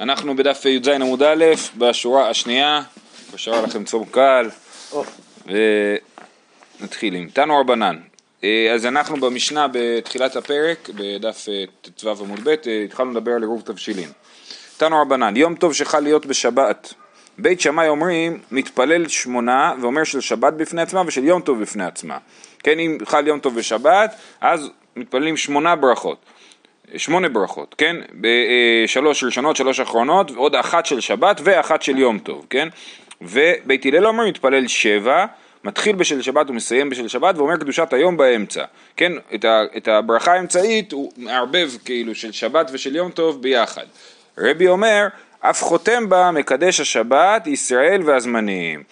אנחנו בדף י"ז עמוד א', בשורה השנייה, בשורה לכם צום קל, ונתחיל עם תנו רבנן. אה, אז אנחנו במשנה בתחילת הפרק, בדף אה, ט"ו עמוד ב', אה, התחלנו לדבר על עירוב תבשילין. תנו רבנן, יום טוב שחל להיות בשבת. בית שמאי אומרים, מתפלל שמונה ואומר של שבת בפני עצמה ושל יום טוב בפני עצמה. כן, אם חל יום טוב בשבת, אז מתפללים שמונה ברכות. שמונה ברכות, כן? בשלוש ראשונות, שלוש אחרונות, עוד אחת של שבת ואחת של יום טוב, כן? ובית הלל אומר מתפלל שבע, מתחיל בשל שבת ומסיים בשל שבת ואומר קדושת היום באמצע, כן? את, ה, את הברכה האמצעית הוא מערבב כאילו של שבת ושל יום טוב ביחד. רבי אומר, אף חותם בה מקדש השבת, ישראל והזמנים.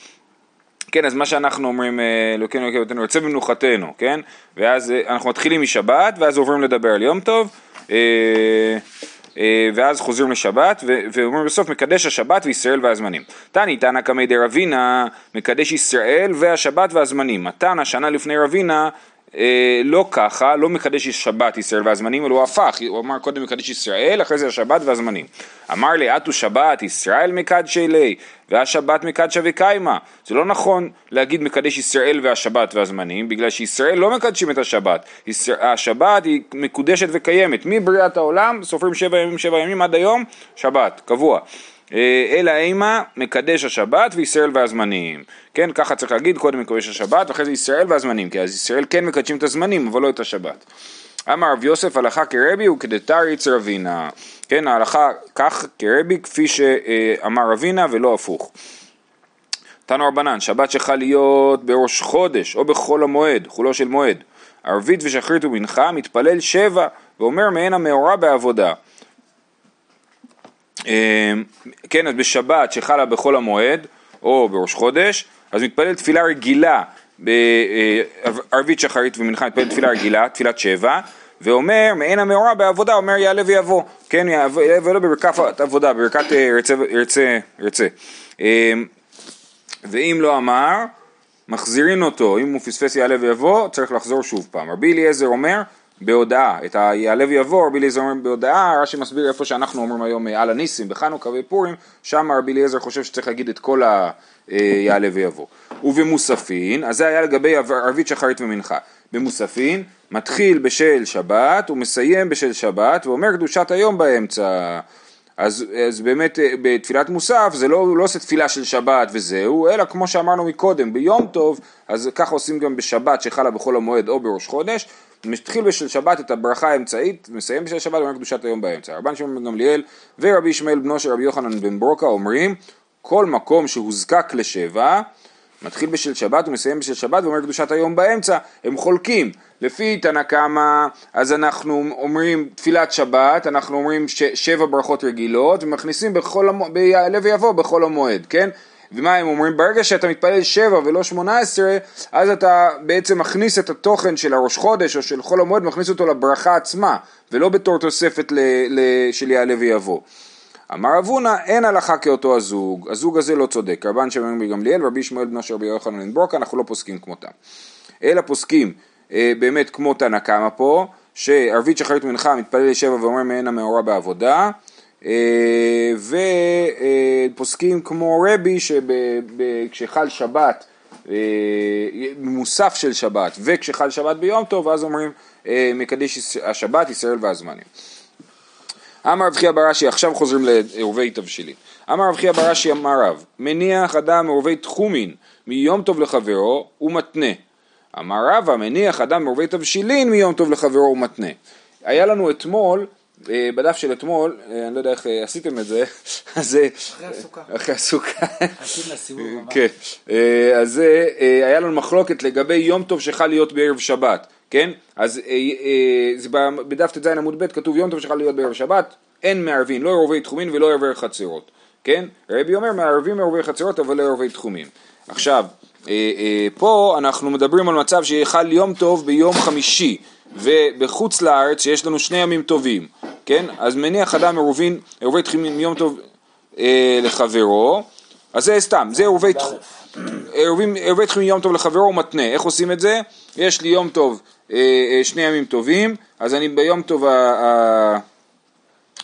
כן, אז מה שאנחנו אומרים, אה, אלוקינו אלוקינו יוצא במנוחתנו, כן? ואז אה, אנחנו מתחילים משבת, ואז עוברים לדבר על יום טוב, אה, אה, ואז חוזרים לשבת, ואומרים בסוף מקדש השבת וישראל והזמנים. תני תנא קמי דרבינה מקדש ישראל והשבת והזמנים. מתן השנה לפני רבינה אה, לא ככה, לא מקדש שבת ישראל והזמנים, אלא הוא הפך, הוא אמר קודם מקדש ישראל, אחרי זה השבת והזמנים. אמר לי, אתו שבת, ישראל מקדשי לי, והשבת מקדשה וקיימה. זה לא נכון להגיד מקדש ישראל והשבת והזמנים, בגלל שישראל לא מקדשים את השבת. השבת היא מקודשת וקיימת. מבריאת העולם, סופרים שבע ימים, שבע ימים עד היום, שבת, קבוע. אה, אלא אימה מקדש השבת וישראל והזמנים. כן, ככה צריך להגיד, קודם מקדש השבת ואחרי זה ישראל והזמנים, כי אז ישראל כן מקדשים את הזמנים אבל לא את השבת. אמר רב יוסף הלכה כרבי וכדתריץ רבינה. כן, ההלכה כך כרבי כפי שאמר רבינה ולא הפוך. תנו רבנן, שבת שחל להיות בראש חודש או בחול המועד, חולו של מועד, ערבית ושחרית ומנחה, מתפלל שבע ואומר מעין המאורע בעבודה. אמ, כן, אז בשבת שחלה בחול המועד, או בראש חודש, אז מתפלל תפילה רגילה, אה, שחרית ומנחה מתפלל תפילה רגילה, תפילת שבע, ואומר מעין המאורע בעבודה, אומר יעלה ויבוא, כן, יעלה ויבוא בברכת עבודה, בברכת ירצה, אה, ירצה, ירצה. אמ, ואם לא אמר, מחזירין אותו, אם הוא פספס יעלה ויבוא, צריך לחזור שוב פעם. רבי אליעזר אומר, בהודעה, את היעלה ויבוא, רבי אליעזר אומר בהודעה, רש"י מסביר איפה שאנחנו אומרים היום על הניסים בחנוכה ופורים, שם רבי אליעזר חושב שצריך להגיד את כל היעלה ויבוא. ובמוספין, אז זה היה לגבי ערבית שחרית ומנחה, במוספין מתחיל בשל שבת ומסיים בשל שבת ואומר קדושת היום באמצע. אז, אז באמת בתפילת מוסף זה לא, לא עושה תפילה של שבת וזהו, אלא כמו שאמרנו מקודם, ביום טוב, אז ככה עושים גם בשבת שחלה בחול המועד או בראש חודש, מתחיל בשל שבת את הברכה האמצעית, מסיים בשל שבת ואומר קדושת היום באמצע. רבן שמעון בן גמליאל ורבי ישמעאל בנו של רבי יוחנן בן ברוקה אומרים כל מקום שהוזקק לשבע מתחיל בשל שבת ומסיים בשל שבת ואומר קדושת היום באמצע, הם חולקים. לפי תנא קמא, אז אנחנו אומרים תפילת שבת, אנחנו אומרים ש- שבע ברכות רגילות ומכניסים בכל המ... ביעלה ויבוא בכל המועד, כן? ומה הם אומרים? ברגע שאתה מתפלל שבע ולא שמונה עשרה, אז אתה בעצם מכניס את התוכן של הראש חודש או של חול המועד, מכניס אותו לברכה עצמה, ולא בתור תוספת ל, ל, של יעלה ויבוא. אמר אבונה, אין הלכה כאותו הזוג, הזוג הזה לא צודק. רבן שמעון בגמליאל ורבי שמואל בנו של רבי יוחנן בן ברוקה, אנחנו לא פוסקים כמותם. אלא פוסקים אה, באמת כמו תנא קמא פה, שערבית שחרית מנחה מתפלל לשבע ואומר מעין המאורע בעבודה, ופוסקים כמו רבי שכשחל שבת, אה, מוסף של שבת, וכשחל שבת ביום טוב, אז אומרים אה, מקדש השבת, ישראל והזמנים. אמר רב חייא בראשי, עכשיו חוזרים לעורבי תבשילין. אמר רב חייא בראשי אמר רב, מניח אדם מעורבי תחומין מיום טוב לחברו ומתנה. אמר רבא, מניח אדם מעורבי תבשילין מיום טוב לחברו ומתנה. היה לנו אתמול אה, בדף של אתמול, אה, אני לא יודע איך אה, עשיתם את זה, אז אחרי הסוכה. אחרי הסוכה. עשינו לסיבוב הבא. כן, אז היה לנו מחלוקת לגבי יום טוב שחל להיות בערב שבת, כן? אז זה בדף ט"ז עמוד ב' כתוב יום טוב שחל להיות בערב שבת, אין מערבין, לא ערבי תחומין ולא ערבי חצרות, כן? רבי אומר מערבים ערבי חצרות אבל לא ערבי תחומין. עכשיו, פה אנחנו מדברים על מצב שיחל יום טוב ביום חמישי. ובחוץ לארץ שיש לנו שני ימים טובים, כן? אז מניח אדם עירובין, עירובי תחימים יום טוב אה, לחברו, אז זה סתם, זה עירובי תחימים יום טוב לחברו הוא מתנה, איך עושים את זה? יש לי יום טוב, אה, אה, שני ימים טובים, אז אני ביום טוב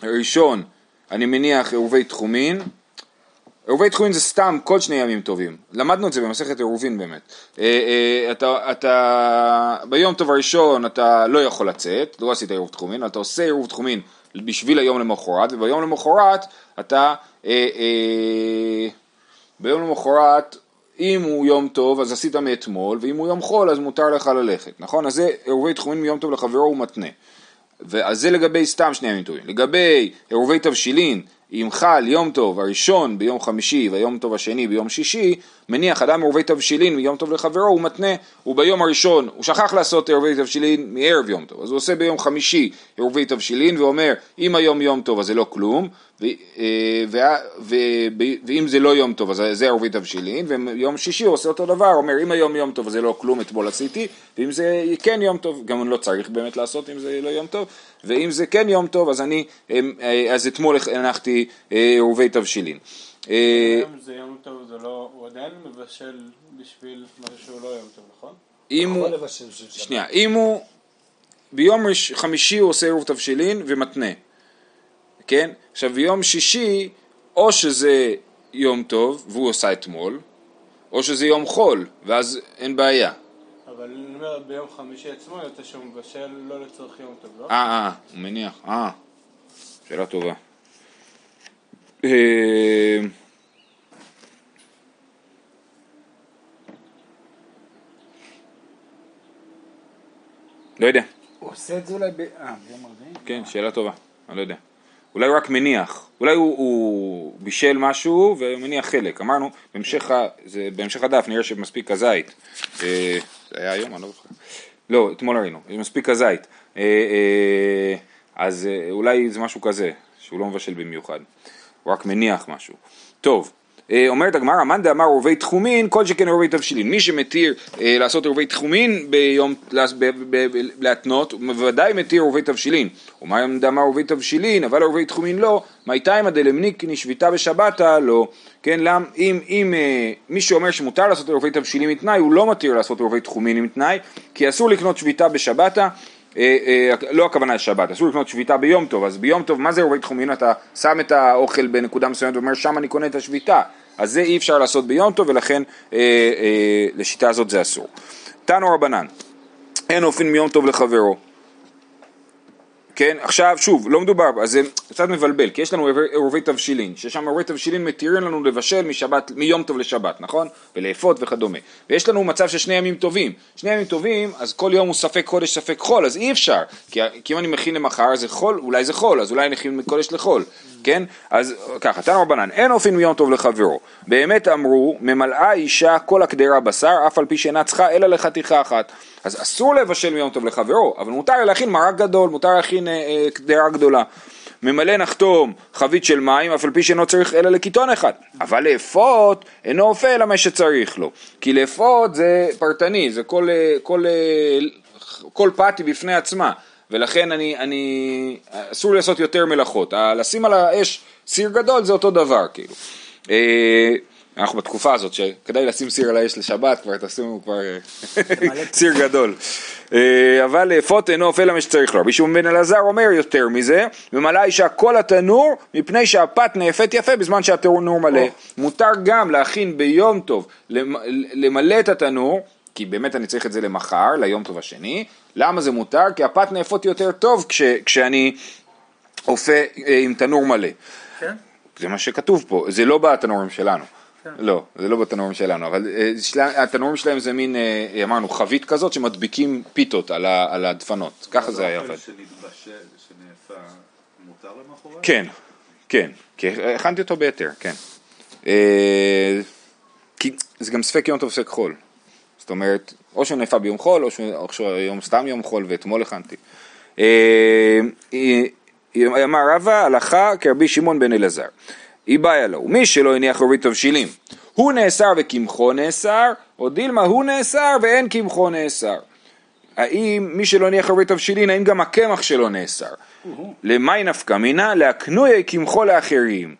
הראשון אני מניח עירובי תחומין, עירובי תחומין זה סתם כל שני ימים טובים, למדנו את זה במסכת עירובין באמת. אה, אה, אתה, אתה, ביום טוב הראשון אתה לא יכול לצאת, לא עשית עירוב תחומין, אתה עושה עירוב תחומין בשביל היום למחרת, וביום למחרת אתה, אה, אה, ביום למחרת אם הוא יום טוב אז עשית מאתמול, ואם הוא יום חול אז מותר לך ללכת, נכון? אז זה עירובי תחומין מיום טוב לחברו הוא מתנה. אז זה לגבי סתם שני ימים טובים. לגבי עירובי תבשילין, אם חל יום טוב הראשון ביום חמישי והיום טוב השני ביום שישי, מניח אדם עירובי תבשילין מיום טוב לחברו, הוא מתנה, הוא ביום הראשון, הוא שכח לעשות עירובי תבשילין מערב יום טוב, אז הוא עושה ביום חמישי עירובי תבשילין ואומר אם היום יום טוב אז זה לא כלום, אה, ואם זה לא יום טוב אז זה עירובי תבשילין, ויום שישי הוא עושה אותו דבר, אומר אם היום יום טוב אז זה לא כלום, אתמול עשיתי, ואם זה כן יום טוב, גם אני לא צריך באמת לעשות אם זה לא יום טוב, ואם זה כן יום טוב אז אני, אה, אז אתמול הנחתי עירובי תבשילין. אם זה יום טוב, זה לא, הוא עדיין מבשל בשביל משהו שהוא לא יום טוב, נכון? אם הוא. שנייה, אם הוא, ביום חמישי הוא עושה עירוב תבשילין ומתנה, כן? עכשיו ביום שישי, או שזה יום טוב והוא עשה אתמול, או שזה יום חול, ואז אין בעיה. אבל אני אומר, ביום חמישי עצמו יוצא שהוא מבשל לא לצורך יום טוב, לא? אה, אה, הוא מניח, אה, שאלה טובה. אה, לא יודע. הוא עושה את זה אולי ב... אה, ביום רביעי? כן, שאלה טובה, אני לא יודע. אולי הוא רק מניח, אולי הוא, הוא בישל משהו ומניח חלק. אמרנו, בהמשך, ה- זה, בהמשך הדף נראה שמספיק הזית. אה, זה היה היום, אני לא זוכר. לא, אתמול ראינו, מספיק הזית. אה, אה, אז אה, אולי זה משהו כזה, שהוא לא מבשל במיוחד. הוא רק מניח משהו. טוב, אה, אומרת הגמרא, מאן דאמר עורבי תחומין, כל שכן עורבי תבשילין. מי שמתיר אה, לעשות עורבי תחומין ביום, להתנות, הוא בוודאי מתיר עורבי תבשילין. ומאן דאמר עורבי תבשילין, אבל עורבי תחומין לא, מי תימא דלמניקני שביתה בשבתא לא. כן, למ, אם, אם אה, מי שאומר שמותר לעשות עורבי תבשילין מתנאי, הוא לא מתיר לעשות עורבי תחומין עם תנאי, כי אסור לקנות שביתה בשבתא. אה, אה, לא הכוונה לשבת, אסור לקנות שביתה ביום טוב, אז ביום טוב, מה זה עורבי תחומין? אתה שם את האוכל בנקודה מסוימת ואומר שם אני קונה את השביתה, אז זה אי אפשר לעשות ביום טוב ולכן אה, אה, לשיטה הזאת זה אסור. תנו רבנן, אין אופן מיום טוב לחברו. כן, עכשיו שוב, לא מדובר, אז זה קצת מבלבל, כי יש לנו עירובי תבשילין, ששם עירובי תבשילין מתירים לנו לבשל משבת, מיום טוב לשבת, נכון? ולאפות וכדומה. ויש לנו מצב של שני ימים טובים. שני ימים טובים, אז כל יום הוא ספק קודש ספק חול, אז אי אפשר. כי, כי אם אני מכין למחר, זה חול, אולי זה חול, אז אולי אני מכין מקודש לחול, כן? אז ככה, תנו רבנן, אין אופן מיום טוב לחברו. באמת אמרו, ממלאה אישה כל הקדרה בשר, אף על פי שאינה צריכה אלא לחתיכה אחת. אז אסור לבשל מיום טוב לחברו, אבל מותר להכין מרק גדול, מותר להכין אה, אה, קדרה גדולה. ממלא נחתום חבית של מים, אף על פי שאינו צריך אלא לקיטון אחד. אבל לאפות אינו אופה אלא מה שצריך לו. כי לאפות זה פרטני, זה כל, אה, כל, אה, כל פתי בפני עצמה. ולכן אני, אני, אסור לעשות יותר מלאכות. לשים על האש סיר גדול זה אותו דבר, כאילו. אה, אנחנו בתקופה הזאת שכדאי לשים סיר על האש לשבת, כבר תשימו כבר אה, סיר גדול. אה, אבל לאפות אינו אופה למה שצריך לו. רבי שמעון בן אלעזר אומר יותר מזה, ומלאה אישה כל התנור מפני שהפת נאפת יפה בזמן שהתנור מלא. מותר גם להכין ביום טוב, למ- למלא את התנור, כי באמת אני צריך את זה למחר, ליום טוב השני. למה זה מותר? כי הפת נאפות יותר טוב כש, כשאני אופה אה, עם תנור מלא. כן? זה מה שכתוב פה, זה לא בתנורים שלנו. כן. לא, זה לא בתנורים שלנו, אבל אה, שלה- התנורים שלהם זה מין, אה, אמרנו, חבית כזאת שמדביקים פיתות על ה- על הדפנות, ככה זה היה עובד. שנתבשל, שנאפה, מותר למחרת? כן, כן, כי הכנתי אותו בהיתר, כן. אה, כי זה גם ספק יום טוב ספק חול. זאת אומרת, או שהוא נאפה ביום חול, או שהיום סתם יום חול ואתמול הכנתי. אה, אמר רבא, הלכה כרבי שמעון בן אלעזר. היא בעיה לו, מי שלא הניח עורבית תבשילים, הוא נאסר וקמחו נאסר, או דילמה הוא נאסר ואין קמחו נאסר. האם מי שלא הניח עורבית תבשילין, האם גם הקמח שלו נאסר? למאי נפקא מינה? להקנויה קמחו לאחרים,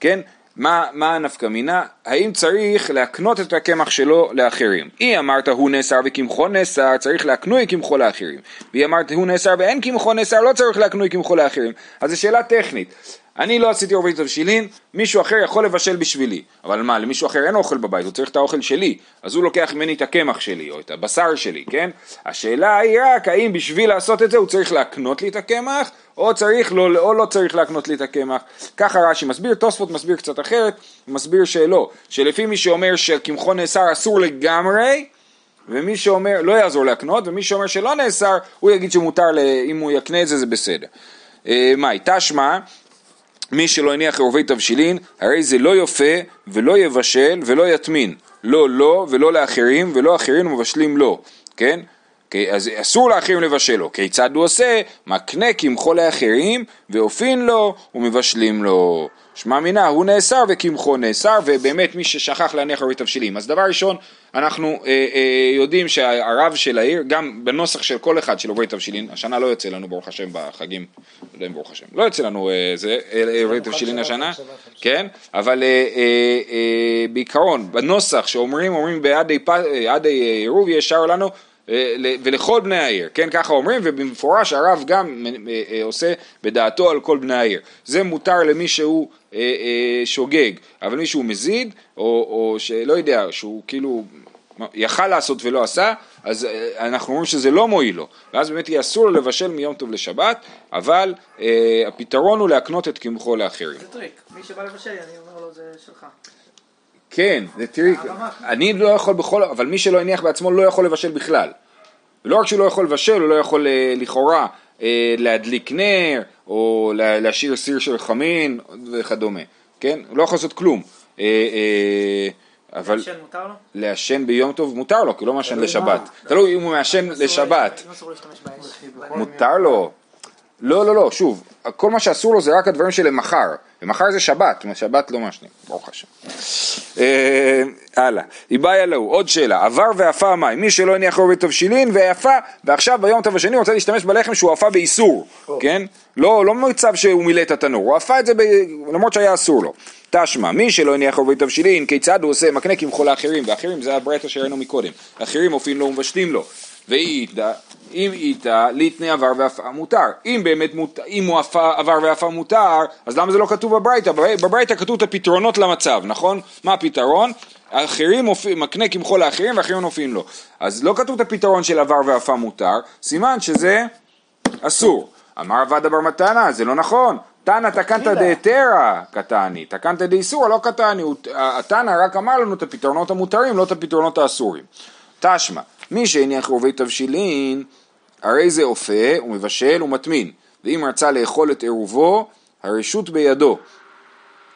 כן? מה, מה הנפקא מינה? האם צריך להקנות את הקמח שלו לאחרים? היא אמרת הוא נאסר וקמחו נאסר, צריך להקנוי קמחו לאחרים. והיא אמרת הוא נאסר ואין קמחו נאסר, לא צריך להקנוי קמחו לאחרים. אז זו שאלה טכנית. אני לא עשיתי ערבית תבשילין, מישהו אחר יכול לבשל בשבילי. אבל מה, למישהו אחר אין אוכל בבית, הוא צריך את האוכל שלי, אז הוא לוקח ממני את הקמח שלי, או את הבשר שלי, כן? השאלה היא רק, האם בשביל לעשות את זה הוא צריך להקנות לי את הקמח, או צריך לא, או לא צריך להקנות לי את הקמח. ככה רש"י מסביר, תוספות מסביר קצת אחרת, מסביר שלא, שלפי מי שאומר שקמחו נאסר אסור לגמרי, ומי שאומר, לא יעזור להקנות, ומי שאומר שלא נאסר, הוא יגיד שמותר, ל- אם הוא יקנה את זה, זה בסדר. אה, מאי, תשמע, מי שלא הניח עירובי תבשילין, הרי זה לא יופה ולא יבשל ולא יטמין. לא לו ולא לאחרים, ולא אחרים מבשלים לו, כן? כי- אז אסור לאחרים לבשל לו. כיצד הוא עושה? מקנה קמחו לאחרים, ואופין לו ומבשלים לו. שמע מינה, הוא נאסר וקמחו נאסר, ובאמת מי ששכח להניח עירובי תבשילים. אז דבר ראשון, אנחנו אה, אה, יודעים שהרב של העיר, גם בנוסח של כל אחד של עירובי תבשילין, השנה לא יוצא לנו ברוך השם בחגים, לא יודע אם ברוך השם, לא יוצא לנו אה, זה, אה, עירובי תבשילין השנה, כן? אבל אה, אה, אה, בעיקרון, בנוסח שאומרים, אומרים בעדי אה, אה, עירוב ישר לנו אה, ולכל בני העיר, כן ככה אומרים ובמפורש הרב גם אה, אה, עושה בדעתו על כל בני העיר, זה מותר למי שהוא אה, אה, שוגג, אבל מי שהוא מזיד או, או שלא יודע, שהוא כאילו יכל לעשות ולא עשה, אז אה, אנחנו אומרים שזה לא מועיל לו, ואז באמת יהיה אסור לו לבשל מיום טוב לשבת, אבל אה, הפתרון הוא להקנות את קמחו לאחרים. זה טריק, מי שבא לבשל אני אומר לו זה שלך. כן, זה טריק, אני לא יכול בכל, אבל מי שלא הניח בעצמו לא יכול לבשל בכלל. ולא רק שהוא לא יכול לבשל, הוא לא יכול אה, לכאורה אה, להדליק נר, או לה- להשאיר סיר של חמין וכדומה, כן? הוא לא יכול לעשות כלום. אה, אבל לעשן מותר לו? לעשן ביום טוב מותר לו, כי הוא לא מעשן לשבת. תלוי אם הוא מעשן לשבת. אם אסור להשתמש באש. מותר לו. לא, לא, לא, שוב, כל מה שאסור לו זה רק הדברים שלמחר, ומחר זה שבת, שבת לא מעשנים, ברוך השם. אה, הלאה, איבאיה להו, עוד שאלה, עבר ועפה המים, מי שלא הניח עורבי תבשילין ועפה, ועכשיו ביום טוב השני רוצה להשתמש בלחם שהוא עפה באיסור, כן? לא, לא מצב שהוא מילא את התנור, הוא עפה את זה ב... למרות שהיה אסור לו. תשמע, מי שלא הניח עורבי תבשילין, כיצד הוא עושה? מקנה קמחו לאחרים, ואחרים זה הברייתא שראינו מקודם, אחרים מופיעים לו ומבשלים לו. ואיתה, אם איתה, ליטני עבר ועפה מותר. אם באמת מותר, אם הוא עפה, עבר ועפה מותר, אז למה זה לא כתוב בברייתא? בברי- בברייתא כתוב את הפתרונות למצב, נכון? מה הפתרון? האחרים מופיע, מקנה קמחו לאחרים ואחרים מופיעים לו. אז לא כתוב את הפתרון של עבר ועפה מותר, סימן שזה אסור. אמר עבד בר מתנה, זה לא נכון. תנא תקנת דהתרא קטני, תקנת דאיסורא לא קטני. התנא רק אמר לנו את הפתרונות המותרים, לא את הפתרונות האסורים. תשמע, מי שהניח רובי תבשילין, הרי זה אופה, הוא מבשל ומטמין. ואם רצה לאכול את עירובו, הרשות בידו.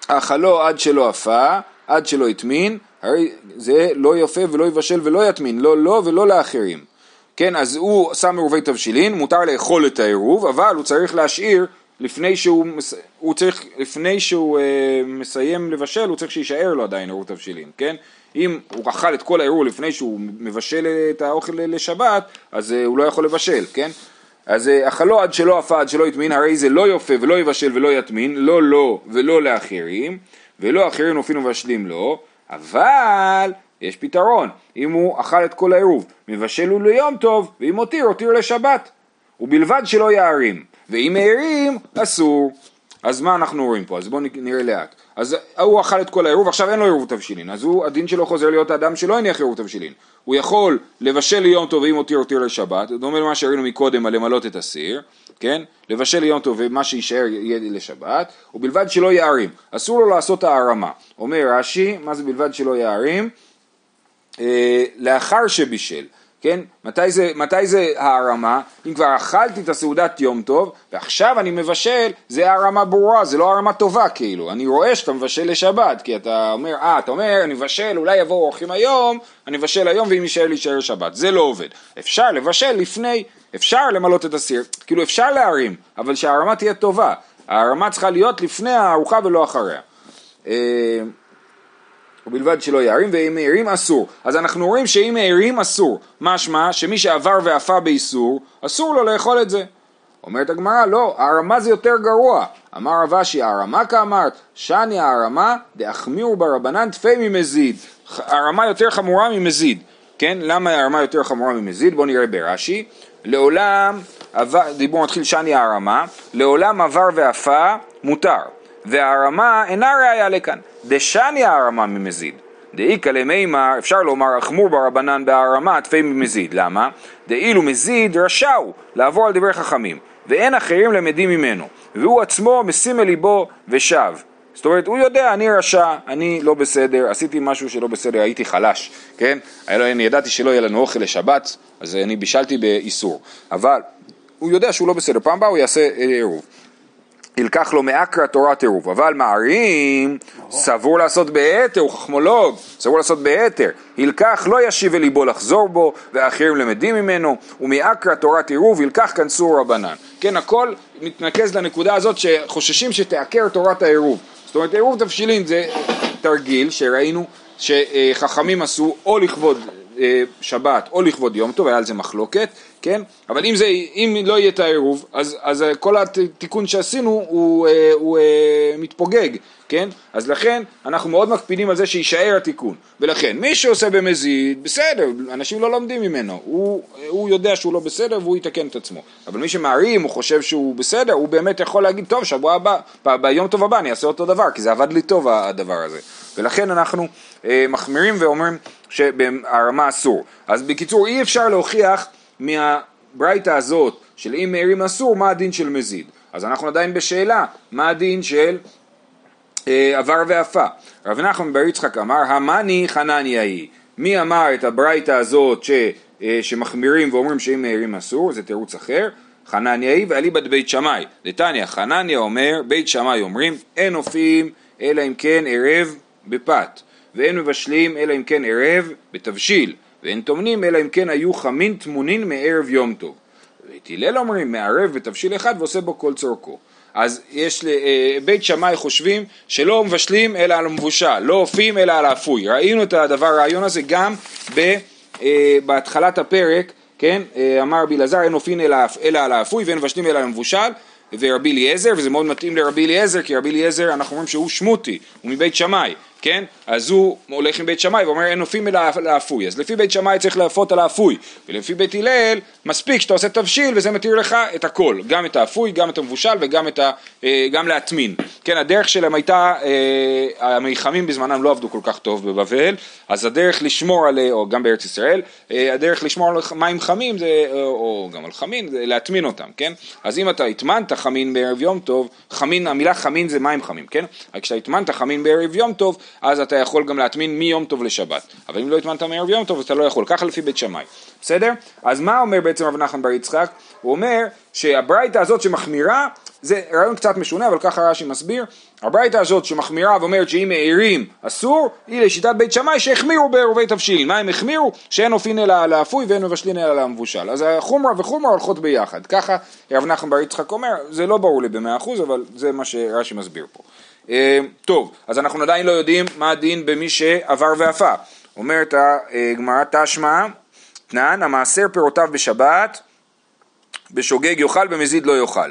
אכלו עד שלא עפה, עד שלא הטמין, הרי זה לא יפה ולא יבשל ולא יטמין, לא לו ולא לאחרים. כן, אז הוא שם עירובי תבשילין, מותר לאכול את העירוב, אבל הוא צריך להשאיר לפני שהוא, הוא צריך, לפני שהוא אה, מסיים לבשל, הוא צריך שיישאר לו עדיין עירוב תבשילין, כן? אם הוא אכל את כל העירוב לפני שהוא מבשל את האוכל לשבת, אז אה, הוא לא יכול לבשל, כן? אז אה, אכלו עד שלא עפה, עד שלא יטמין, הרי זה לא יופה ולא יבשל ולא יטמין, לא לו ולא לאחרים, ולא אחרים נופין ומבשלים לו, אבל יש פתרון, אם הוא אכל את כל העירוב, מבשל הוא ליום טוב, ואם הותיר, הותיר לשבת, ובלבד שלא יערים, ואם הערים, אסור. אז מה אנחנו רואים פה? אז בואו נראה לאט. אז הוא אכל את כל העירוב, עכשיו אין לו עירוב תבשילין, אז הוא, הדין שלו חוזר להיות האדם שלא הניח עירוב תבשילין. הוא יכול לבשל ליום טוב ואם הותיר הותיר לשבת, דומה למה שראינו מקודם על למלות את הסיר, כן? לבשל ליום טוב ומה שיישאר יהיה לשבת, ובלבד שלא יערים. אסור לו לעשות הערמה. אומר רש"י, מה זה בלבד שלא יערים? אה, לאחר שבישל, כן? מתי זה, מתי זה הערמה? אם כבר אכלתי את הסעודת יום טוב ועכשיו אני מבשל, זה הערמה ברורה, זה לא הערמה טובה כאילו. אני רואה שאתה מבשל לשבת, כי אתה אומר, אה, אתה אומר, אני מבשל, אולי יבואו אורחים היום, אני מבשל היום ואם יישאר לי יישאר שבת. זה לא עובד. אפשר לבשל לפני, אפשר למלות את הסיר, כאילו אפשר להרים, אבל שהערמה תהיה טובה. הערמה צריכה להיות לפני הארוחה ולא אחריה. ובלבד שלא יערים, ואם העירים אסור. אז אנחנו רואים שאם העירים אסור, משמע שמי שעבר ועפה באיסור, אסור לו לאכול את זה. אומרת הגמרא, לא, הערמה זה יותר גרוע. אמר רב אשי, הערמה כאמרת, שני הערמה דאחמירו ברבנן תפי ממזיד. הערמה יותר חמורה ממזיד. כן, למה הערמה יותר חמורה ממזיד? בואו נראה ברש"י. לעולם, דיבור מתחיל שני הערמה, לעולם עבר ועפה מותר. והרמה אינה ראיה לכאן. דשני הרמה ממזיד. דאיכא למימר, אפשר לומר החמור ברבנן בהרמה תפי ממזיד. למה? דאילו מזיד רשע הוא לעבור על דברי חכמים, ואין אחרים למדים ממנו, והוא עצמו משים אל ליבו ושב. זאת אומרת, הוא יודע, אני רשע, אני לא בסדר, עשיתי משהו שלא בסדר, הייתי חלש, כן? אני ידעתי שלא יהיה לנו אוכל לשבת, אז אני בישלתי באיסור. אבל הוא יודע שהוא לא בסדר, פעם הבאה הוא יעשה עירוב. ילקח לו מאקרא תורת עירוב, אבל מערים סבור לעשות ביתר, הוא חכמולוג, סבור לעשות ביתר, ילקח לא ישיב אל ליבו לחזור בו, ואחרים למדים ממנו, ומאקרא תורת עירוב ילקח כנסו רבנן. כן, הכל מתנקז לנקודה הזאת שחוששים שתעקר תורת העירוב. זאת אומרת, עירוב תבשילין זה תרגיל שראינו שחכמים עשו או לכבוד שבת או לכבוד יום טוב, היה על זה מחלוקת, כן? אבל אם, זה, אם לא יהיה את העירוב, אז, אז כל התיקון שעשינו הוא, אה, הוא, הוא אה, מתפוגג, כן? אז לכן אנחנו מאוד מקפידים על זה שיישאר התיקון. ולכן מי שעושה במזיד, בסדר, אנשים לא לומדים ממנו, הוא, הוא יודע שהוא לא בסדר והוא יתקן את עצמו. אבל מי שמערים, הוא חושב שהוא בסדר, הוא באמת יכול להגיד, טוב, שבוע הבא, ב- ביום טוב הבא אני אעשה אותו דבר, כי זה עבד לי טוב הדבר הזה. ולכן אנחנו אה, מחמירים ואומרים שהרמה אסור. אז בקיצור, אי אפשר להוכיח מהברייתא הזאת של אם מעירים אסור, מה הדין של מזיד. אז אנחנו עדיין בשאלה, מה הדין של אה, עבר ועפה. רב נחמן בר יצחק אמר, המאני חנניה היא. מי אמר את הברייתא הזאת ש, אה, שמחמירים ואומרים שאם מעירים אסור, זה תירוץ אחר. חנניה היא ואליבא דבית שמאי. דתניא, חנניה אומר, בית שמאי אומרים, אין אופים אלא אם כן ערב בפת, ואין מבשלים אלא אם כן ערב בתבשיל, ואין טומנים אלא אם כן היו חמין טמונין מערב יום טוב. ואת הלל אומרים, מערב בתבשיל אחד ועושה בו כל צורכו. אז יש אה, בית שמאי חושבים שלא מבשלים אלא על המבושל, לא אופים אלא על האפוי. ראינו את הדבר, הרעיון הזה גם ב, אה, בהתחלת הפרק, כן, אה, אמר רבי אלעזר אין אופין אלא, אלא על האפוי ואין מבשלים אלא על המבושל, ורבי אליעזר, וזה מאוד מתאים לרבי אליעזר, כי רבי אליעזר אנחנו אומרים שהוא שמוטי, הוא מבית שמאי, כן? אז הוא הולך עם בית שמאי ואומר אין אופים אלא על האפוי, אז לפי בית שמאי צריך לאפות על האפוי, ולפי בית הלל מספיק שאתה עושה תבשיל וזה מתיר לך את הכל, גם את האפוי, גם את המבושל וגם את ה, אה, גם להטמין. כן, הדרך שלהם הייתה, אה, המיחמים בזמנם לא עבדו כל כך טוב בבבל, אז הדרך לשמור על, או גם בארץ ישראל, אה, הדרך לשמור על מים חמים, זה, או גם על חמין, זה להטמין אותם, כן? אז אם אתה הטמנת חמין בערב יום טוב, חמין, המילה חמין זה מים חמים, כן? כשאתה הטמנת חמין בערב יום טוב, אז אתה יכול גם להטמין מיום טוב לשבת. אבל אם לא הטמנת מערב יום טוב, אז אתה לא יכול, ככה לפי בית שמאי. בסדר? אז מה אומר בעצם רב נחמן בר יצחק? הוא אומר שהברייתא הזאת שמחמירה, זה רעיון קצת משונה, אבל ככה רש"י מסביר, הברייתא הזאת שמחמירה ואומרת שאם מעירים אסור, היא לשיטת בית שמאי שהחמירו בעירובי תבשילין. מה הם החמירו? שאין אופין אלא על האפוי ואין מבשלין אלא על המבושל. אז החומרה וחומרה הולכות ביחד. ככה רב נחמן בר יצחק אומר, זה לא ברור לי במאה אחוז, אבל זה מה שרש"י מסביר פה. אה, טוב, אז אנחנו עדיין לא יודעים מה הדין במי שעבר ועפה. אומרת הגמרא תשמע, תנן, המעשר פירותיו בשבת, בשוגג יאכל, במזיד לא יאכל.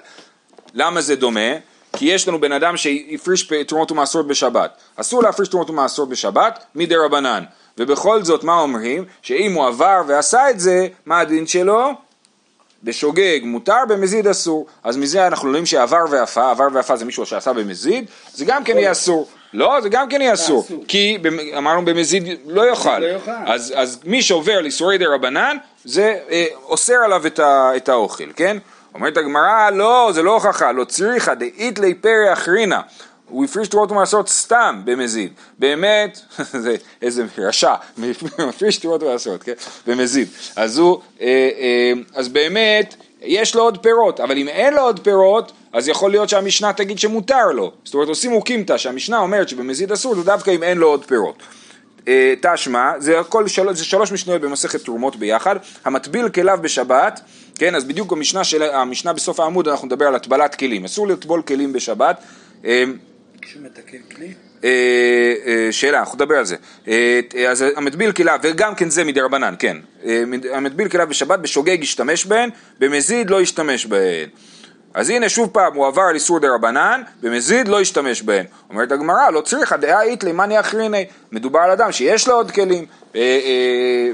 למה זה דומה? כי יש לנו בן אדם שהפריש תרומות ומעשרות בשבת. אסור להפריש תרומות ומעשרות בשבת, מדי רבנן. ובכל זאת, מה אומרים? שאם הוא עבר ועשה את זה, מה הדין שלו? בשוגג מותר, במזיד אסור. אז מזה אנחנו יודעים שעבר ועפה, עבר ועפה זה מישהו שעשה במזיד, זה גם כן יהיה אסור. לא, זה גם כן יהיה אסור, כי אמרנו במזיד לא יאכל. אז, אז מי שעובר לאיסורי דה רבנן, זה אה, אוסר עליו את, ה, את האוכל, כן? אומרת הגמרא, לא, זה לא הוכחה, לא צריכה, דאית לי פרא אחרינה. הוא הפריש תרועות ומעשרות סתם במזיד. באמת, זה איזה רשע, מפריש תרועות ומעשרות, כן? במזיד. אז הוא, אה, אה, אז באמת, יש לו עוד פירות, אבל אם אין לו עוד פירות, אז יכול להיות שהמשנה תגיד שמותר לו. זאת אומרת, עושים אוקימתא, שהמשנה אומרת שבמזיד אסור, זה דווקא אם אין לו עוד פירות. אה, תשמע, זה הכל שלוש, זה שלוש משניות במסכת תרומות ביחד, המטביל כליו בשבת, כן, אז בדיוק המשנה, של, המשנה בסוף העמוד אנחנו נדבר על הטבלת כלים, אסור לטבול כלים בשבת. מתקן כלי? שאלה, אנחנו נדבר על זה. אז המטביל כליו, וגם כן זה מדי רבנן, כן. המטביל כליו בשבת, בשוגג ישתמש בהן, במזיד לא ישתמש בהן. אז הנה שוב פעם הוא עבר על איסור דה רבנן, במזיד לא ישתמש בהן. אומרת הגמרא, לא צריכה דעה איתלי מאני אחריני. מדובר על אדם שיש לו עוד כלים,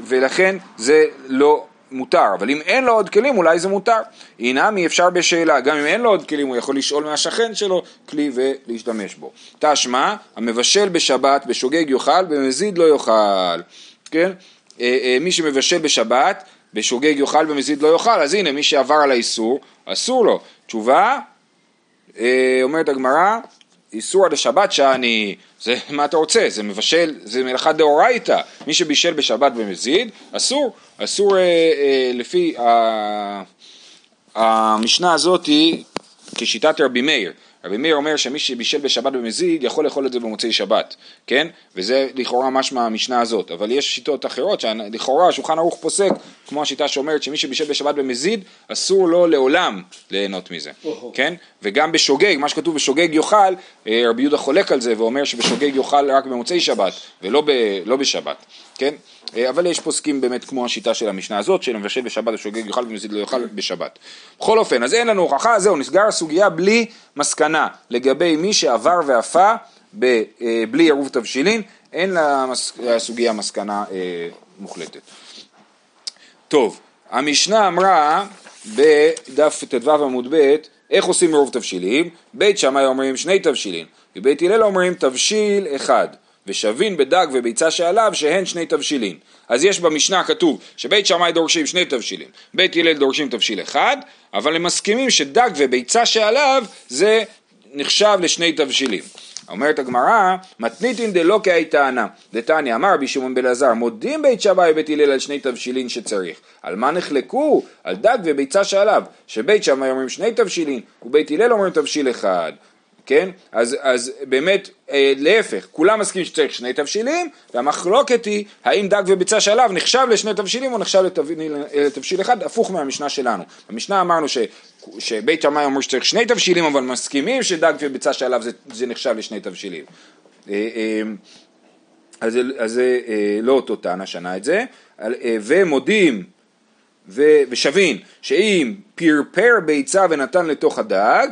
ולכן זה לא מותר, אבל אם אין לו עוד כלים אולי זה מותר. אינמי אפשר בשאלה, גם אם אין לו עוד כלים הוא יכול לשאול מהשכן שלו כלי ולהשתמש בו. תשמע, המבשל בשבת בשוגג יאכל, במזיד לא יאכל. כן? אה, אה, מי שמבשל בשבת, בשוגג יאכל, במזיד לא יאכל, אז הנה מי שעבר על האיסור, אסור לו. תשובה, אה, אומרת הגמרא, איסור עד השבת שאני, זה מה אתה רוצה, זה מבשל, זה מלאכה דאורייתא, מי שבישל בשבת במזיד, אסור, אסור אה, אה, לפי ה, המשנה הזאתי כשיטת רבי מאיר, רבי מאיר אומר שמי שבישל בשבת במזיד יכול לאכול את זה במוצאי שבת, כן? וזה לכאורה משמע המשנה הזאת, אבל יש שיטות אחרות שלכאורה השולחן ערוך פוסק, כמו השיטה שאומרת שמי שבישל בשבת במזיד אסור לו לעולם ליהנות מזה, כן? וגם בשוגג, מה שכתוב בשוגג יאכל, אה, רבי יהודה חולק על זה ואומר שבשוגג יאכל רק במוצאי שבת ולא ב, לא בשבת, כן? אה, אבל יש פוסקים באמת כמו השיטה של המשנה הזאת, של מבשל בשבת ושוגג יאכל ומזיד לא יאכל בשבת. בכל אופן, אז אין לנו הוכחה, זהו, נסגר הסוגיה בלי מסקנה לגבי מי שעבר ואפה ב, אה, בלי עירוב תבשילין, אין לסוגיה מסקנה אה, מוחלטת. טוב, המשנה אמרה בדף ט"ו עמוד ב' איך עושים עירוב תבשילים? בית שמאי אומרים שני תבשילין, ובית הלל אומרים תבשיל אחד. ושבין בדג וביצה שעליו שהן שני תבשילין. אז יש במשנה כתוב שבית שמאי דורשים שני תבשילין, בית הלל דורשים תבשיל אחד, אבל הם מסכימים שדג וביצה שעליו זה נחשב לשני תבשילים. אומרת הגמרא, מתניתין דלא כהי טענה, דתניא אמר רבי שמעון בן אלעזר, מודים בית שמאי ובית הלל על שני תבשילין שצריך. על מה נחלקו? על דג וביצה שעליו, שבית שמאי אומרים שני תבשילין, ובית הלל אומרים תבשיל אחד. כן? אז, אז באמת אה, להפך, כולם מסכימים שצריך שני תבשילים, והמחלוקת היא האם דג וביצה שעליו נחשב לשני תבשילים או נחשב לתבשיל, לתבשיל אחד, הפוך מהמשנה שלנו. במשנה אמרנו ש, שבית שמאי אומר שצריך שני תבשילים, אבל מסכימים שדג וביצה שעליו זה, זה נחשב לשני תבשילים. אה, אה, אז זה אה, לא אותו טענה שנה את זה, אה, ומודים ו, ושבין שאם פרפר ביצה ונתן לתוך הדג,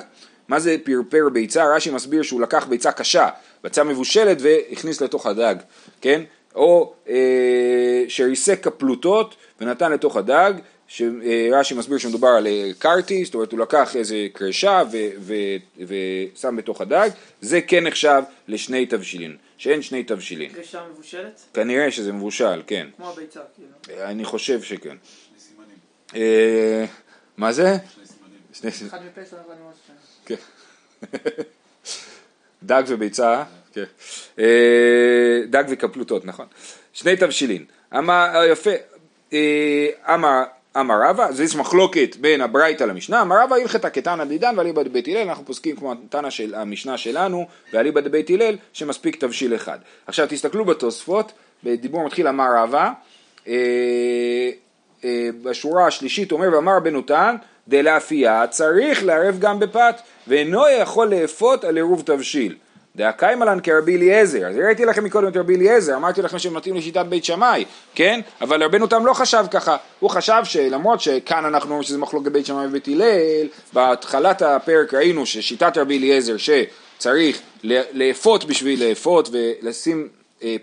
מה זה פרפר ביצה? רש"י מסביר שהוא לקח ביצה קשה, ביצה מבושלת והכניס לתוך הדג, כן? או אה, שריסק כפלוטות ונתן לתוך הדג, שרש"י מסביר שמדובר על אה, קרטי, זאת אומרת הוא לקח איזה קרשה ושם בתוך הדג, זה כן נחשב לשני תבשילין, שאין שני תבשילין. קרשה מבושלת? כנראה שזה מבושל, כן. כמו הביצה, כאילו. אני חושב שכן. שני סימנים. אה, מה זה? שני סימנים. שני. אחד מפסח ואני ממש... כן. דג וביצה, כן. אה, דג וקפלוטות, נכון. שני תבשילין. אמר, יפה, אה, אמר, אמר רבא, אז יש מחלוקת בין הברייתא למשנה, אמר רבא הלכתא כתנא דידן ואליבא דבית הלל, אנחנו פוסקים כמו התנא של המשנה שלנו ואליבא דבית הלל, שמספיק תבשיל אחד. עכשיו תסתכלו בתוספות, בדיבור מתחיל אמר רבא, אה, אה, בשורה השלישית אומר ואמר בן אותן דלאפייה צריך לערב גם בפת ואינו יכול לאפות על עירוב תבשיל. דהקיימלן כרבי אליעזר, אז הראיתי לכם מקודם את רבי אליעזר, אמרתי לכם שהם מתאים לשיטת בית שמאי, כן? אבל רבנו תם לא חשב ככה, הוא חשב שלמרות שכאן אנחנו אומרים שזה מחלוקת בית שמאי ובית הלל, בהתחלת הפרק ראינו ששיטת רבי אליעזר שצריך לאפות בשביל לאפות ולשים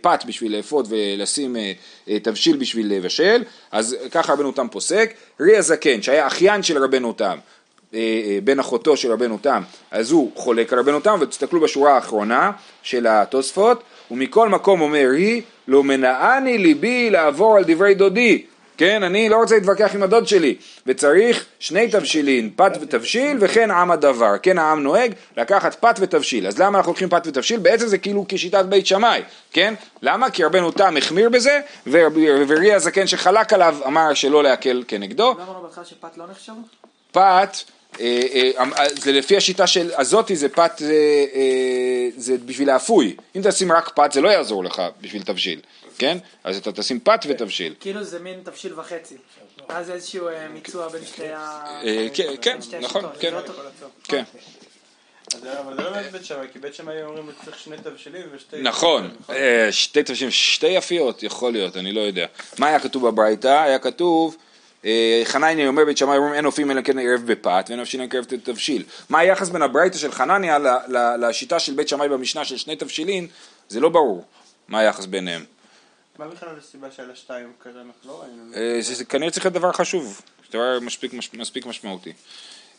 פת בשביל לאפות ולשים אה, אה, תבשיל בשביל לבשל, אז ככה רבנו תם פוסק. רי הזקן, שהיה אחיין של רבנו תם, בן אחותו של רבנו תם, אז הוא חולק על רבנו תם, ותסתכלו בשורה האחרונה של התוספות, ומכל מקום אומר היא, לא מנעני ליבי לעבור על דברי דודי, כן, אני לא רוצה להתווכח עם הדוד שלי, וצריך שני תבשילין, פת ותבשיל, וכן עם הדבר, כן העם נוהג לקחת פת ותבשיל, אז למה אנחנו לוקחים פת ותבשיל? בעצם זה כאילו כשיטת בית שמאי, כן? למה? כי רבנו תם החמיר בזה, ורי הזקן שחלק עליו אמר שלא להקל כנגדו. למה אמרנו בהתחלה שפת לא נחשב? פת, אה, אה, זה לפי השיטה של הזאתי זה פת, אה, זה בשביל האפוי, אם תשים רק פת זה לא יעזור לך בשביל תבשיל, כן? אז אתה תשים פת ותבשיל. כאילו זה מין תבשיל וחצי. אז זה איזשהו אה, מיצוע בין שתי ה... אה, כן, כן, שתי נכון. כן. לא כן, אז זה- אבל זה לא באמת בית שמאי, כי בית שמאי אומרים שצריך שני תבשילים ושתי... נכון, אה, שתי תבשילים, שתי יפיות, יכול להיות, אני לא יודע. מה היה כתוב בברייתא? היה כתוב, אה, חנניה אומר בית שמאי, אומרים אין אופים אלא כן ערב בפת ואין אופים אלא כן ערב תבשיל. מה היחס בין הברייתא של חנניה לשיטה של בית שמאי במשנה של שני תבשילין? זה לא ברור מה היחס ביניהם. מה בכלל הסיבה של השתיים כזה אנחנו לא ראינו? אה, כנראה צריך להיות דבר חשוב, דבר מספיק, מש- מספיק משמעותי.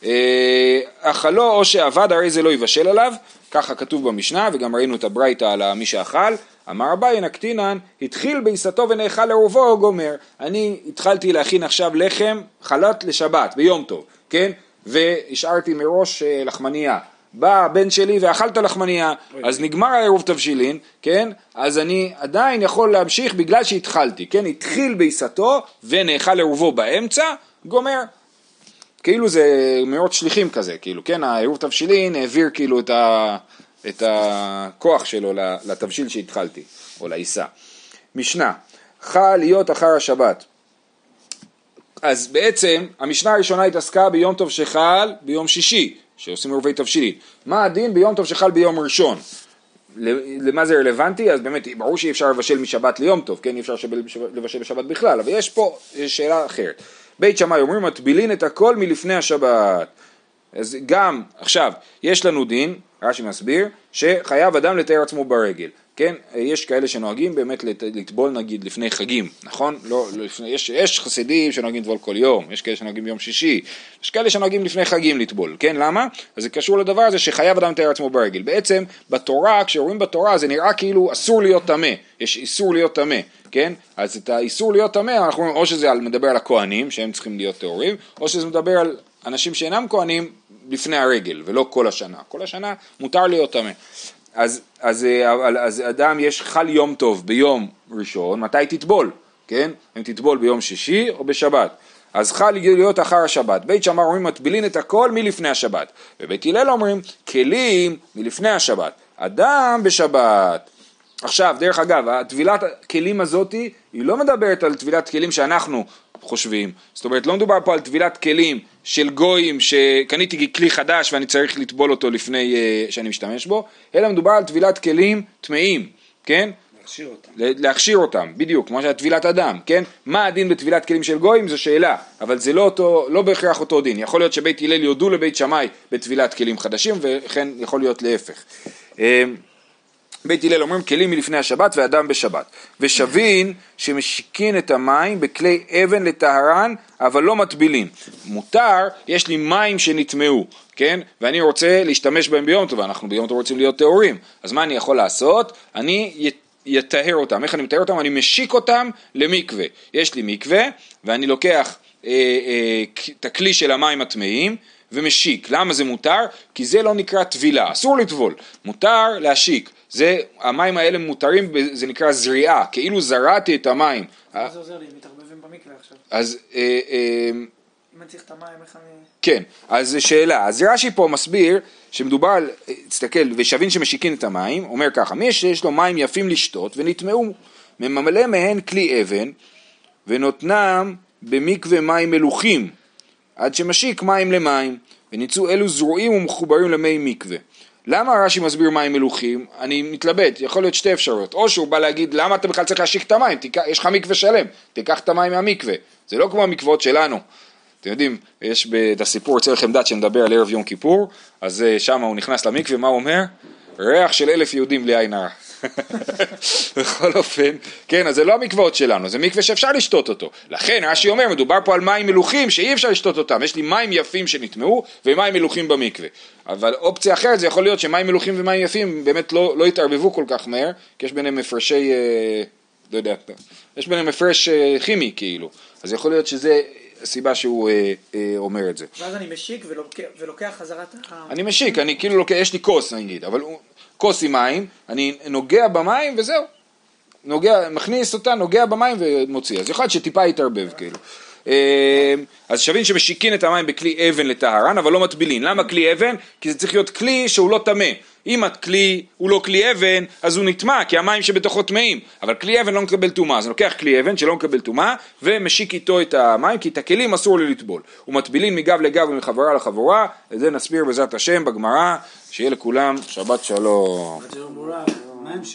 אה, אכלו או שאבד הרי זה לא יבשל עליו, ככה כתוב במשנה וגם ראינו את הברייתא על מי שאכל. אמר אביי נקטינן, התחיל בעיסתו ונאכל לרובו גומר. אני התחלתי להכין עכשיו לחם חלת לשבת ביום טוב, כן? והשארתי מראש אה, לחמנייה. בא הבן שלי ואכלת לחמנייה, אז נגמר העירוב תבשילין, כן? אז אני עדיין יכול להמשיך בגלל שהתחלתי, כן? התחיל בעיסתו ונאכל עירובו באמצע, גומר. כאילו זה מאות שליחים כזה, כאילו, כן? העירוב תבשילין העביר כאילו את, ה, את הכוח שלו לתבשיל שהתחלתי, או לעיסה. משנה, חל להיות אחר השבת. אז בעצם המשנה הראשונה התעסקה ביום טוב שחל ביום שישי, שעושים עירובי תבשילין. מה הדין ביום טוב שחל ביום ראשון? למה זה רלוונטי? אז באמת, ברור שאי אפשר לבשל משבת ליום טוב, כן? אי אפשר לבשל בשבת בכלל, אבל יש פה שאלה אחרת. בית שמאי אומרים מטבילין את הכל מלפני השבת. אז גם, עכשיו, יש לנו דין, רש"י מסביר, שחייב אדם לתאר עצמו ברגל, כן? יש כאלה שנוהגים באמת לט- לטבול נגיד לפני חגים, נכון? לא, לא לפני, יש, יש חסידים שנוהגים לטבול כל יום, יש כאלה שנוהגים ביום שישי, יש כאלה שנוהגים לפני חגים לטבול, כן? למה? אז זה קשור לדבר הזה שחייב אדם לתאר עצמו ברגל. בעצם, בתורה, כשרואים בתורה זה נראה כאילו אסור להיות טמא, יש איסור להיות טמא, כן? אז את האיסור להיות טמא, אנחנו אומרים, או שזה מדבר על הכהנים, שהם צריכים להיות טהורים, או שזה מדבר על אנשים שאינם כהנים לפני הרגל, ולא כל השנה. כל השנה מותר להיות טמא. אז, אז, אה, אבל- אז אדם יש חל יום טוב ביום ראשון, מתי תטבול, כן? אם תטבול ביום שישי או בשבת. אז חל להיות אחר השבת. בית שמאי אומרים מטבילין את הכל מלפני השבת. ובית הלל אומרים כלים מלפני השבת. אדם בשבת. עכשיו, דרך אגב, הטבילת הכלים הזאתי, היא לא מדברת על טבילת כלים שאנחנו חושבים. זאת אומרת, לא מדובר פה על טבילת כלים של גויים שקניתי כלי חדש ואני צריך לטבול אותו לפני uh, שאני משתמש בו, אלא מדובר על טבילת כלים טמאים, כן? להכשיר אותם. להכשיר אותם, בדיוק, כמו שהיה טבילת אדם, כן? מה הדין בטבילת כלים של גויים זו שאלה, אבל זה לא, אותו, לא בהכרח אותו דין. יכול להיות שבית הלל יודו לבית שמאי בטבילת כלים חדשים, וכן יכול להיות להפך. בית הלל אומרים כלים מלפני השבת ואדם בשבת. ושבין שמשיקין את המים בכלי אבן לטהרן, אבל לא מטבילין. מותר, יש לי מים שנטמעו, כן? ואני רוצה להשתמש בהם ביום טוב, אנחנו ביום טוב רוצים להיות טהורים. אז מה אני יכול לעשות? אני אטהר אותם. איך אני מטהר אותם? אני משיק אותם למקווה. יש לי מקווה, ואני לוקח אה, אה, את הכלי של המים הטמאים, ומשיק. למה זה מותר? כי זה לא נקרא טבילה, אסור לטבול, מותר להשיק. זה, המים האלה מותרים, זה נקרא זריעה, כאילו זרעתי את המים. מה זה עוזר לי? הם מתערבבים במקווה עכשיו. אז אה, אה, אם אני צריך את המים, איך אני... כן, אז זו שאלה. אז רש"י פה מסביר שמדובר על, אה, תסתכל, ושבין שמשיקין את המים, אומר ככה, מי שיש לו מים יפים לשתות ונטמעו, ממלא מהן כלי אבן ונותנם במקווה מים מלוכים, עד שמשיק מים למים, וניצו אלו זרועים ומחוברים למי מקווה. למה רש"י מסביר מים מלוכים? אני מתלבט, יכול להיות שתי אפשרויות. או שהוא בא להגיד, למה אתה בכלל צריך להשיק את המים? תיקח, יש לך מקווה שלם, תיקח את המים מהמקווה. זה לא כמו המקוואות שלנו. אתם יודעים, יש את הסיפור אצל חמדת שמדבר על ערב יום כיפור, אז אה, שם הוא נכנס למקווה, מה הוא אומר? ריח של אלף יהודים בלי עין הרע. בכל אופן, כן, אז זה לא המקוואות שלנו, זה מקווה שאפשר לשתות אותו. לכן רש"י אומר, מדובר פה על מים מלוכים שאי אפשר לשתות אותם. יש לי מים יפים שנטמעו ומים מלוכים במקווה. אבל אופציה אחרת זה יכול להיות שמים מלוכים ומים יפים באמת לא, לא יתערבבו כל כך מהר, כי יש ביניהם הפרשי, אה, לא יודע, יש ביניהם הפרש אה, כימי כאילו. אז יכול להיות שזה הסיבה שהוא אה, אה, אומר את זה. ואז אני משיק ולוקח- ולוקח ה... אני משיק, אני כאילו לוקח, יש לי כוס נגיד, אבל כוס עם מים, אני נוגע במים וזהו. נוגע, מכניס אותה, נוגע במים ומוציא. אז יכול להיות שטיפה יתערבב כאילו. אה, אז שווין שמשיקין את המים בכלי אבן לטהרן, אבל לא מטבילין. למה כלי אבן? כי זה צריך להיות כלי שהוא לא טמא. אם הכלי הוא לא כלי אבן, אז הוא נטמע, כי המים שבתוכו טמאים. אבל כלי אבן לא מקבל טומאה, אז אני לוקח כלי אבן שלא מקבל טומאה, ומשיק איתו את המים, כי את הכלים אסור לי לטבול. ומטבילין מגב לגב ומחבורה לחבורה, את זה נסביר בעזרת השם בגמרא, שיהיה לכולם שבת שלום.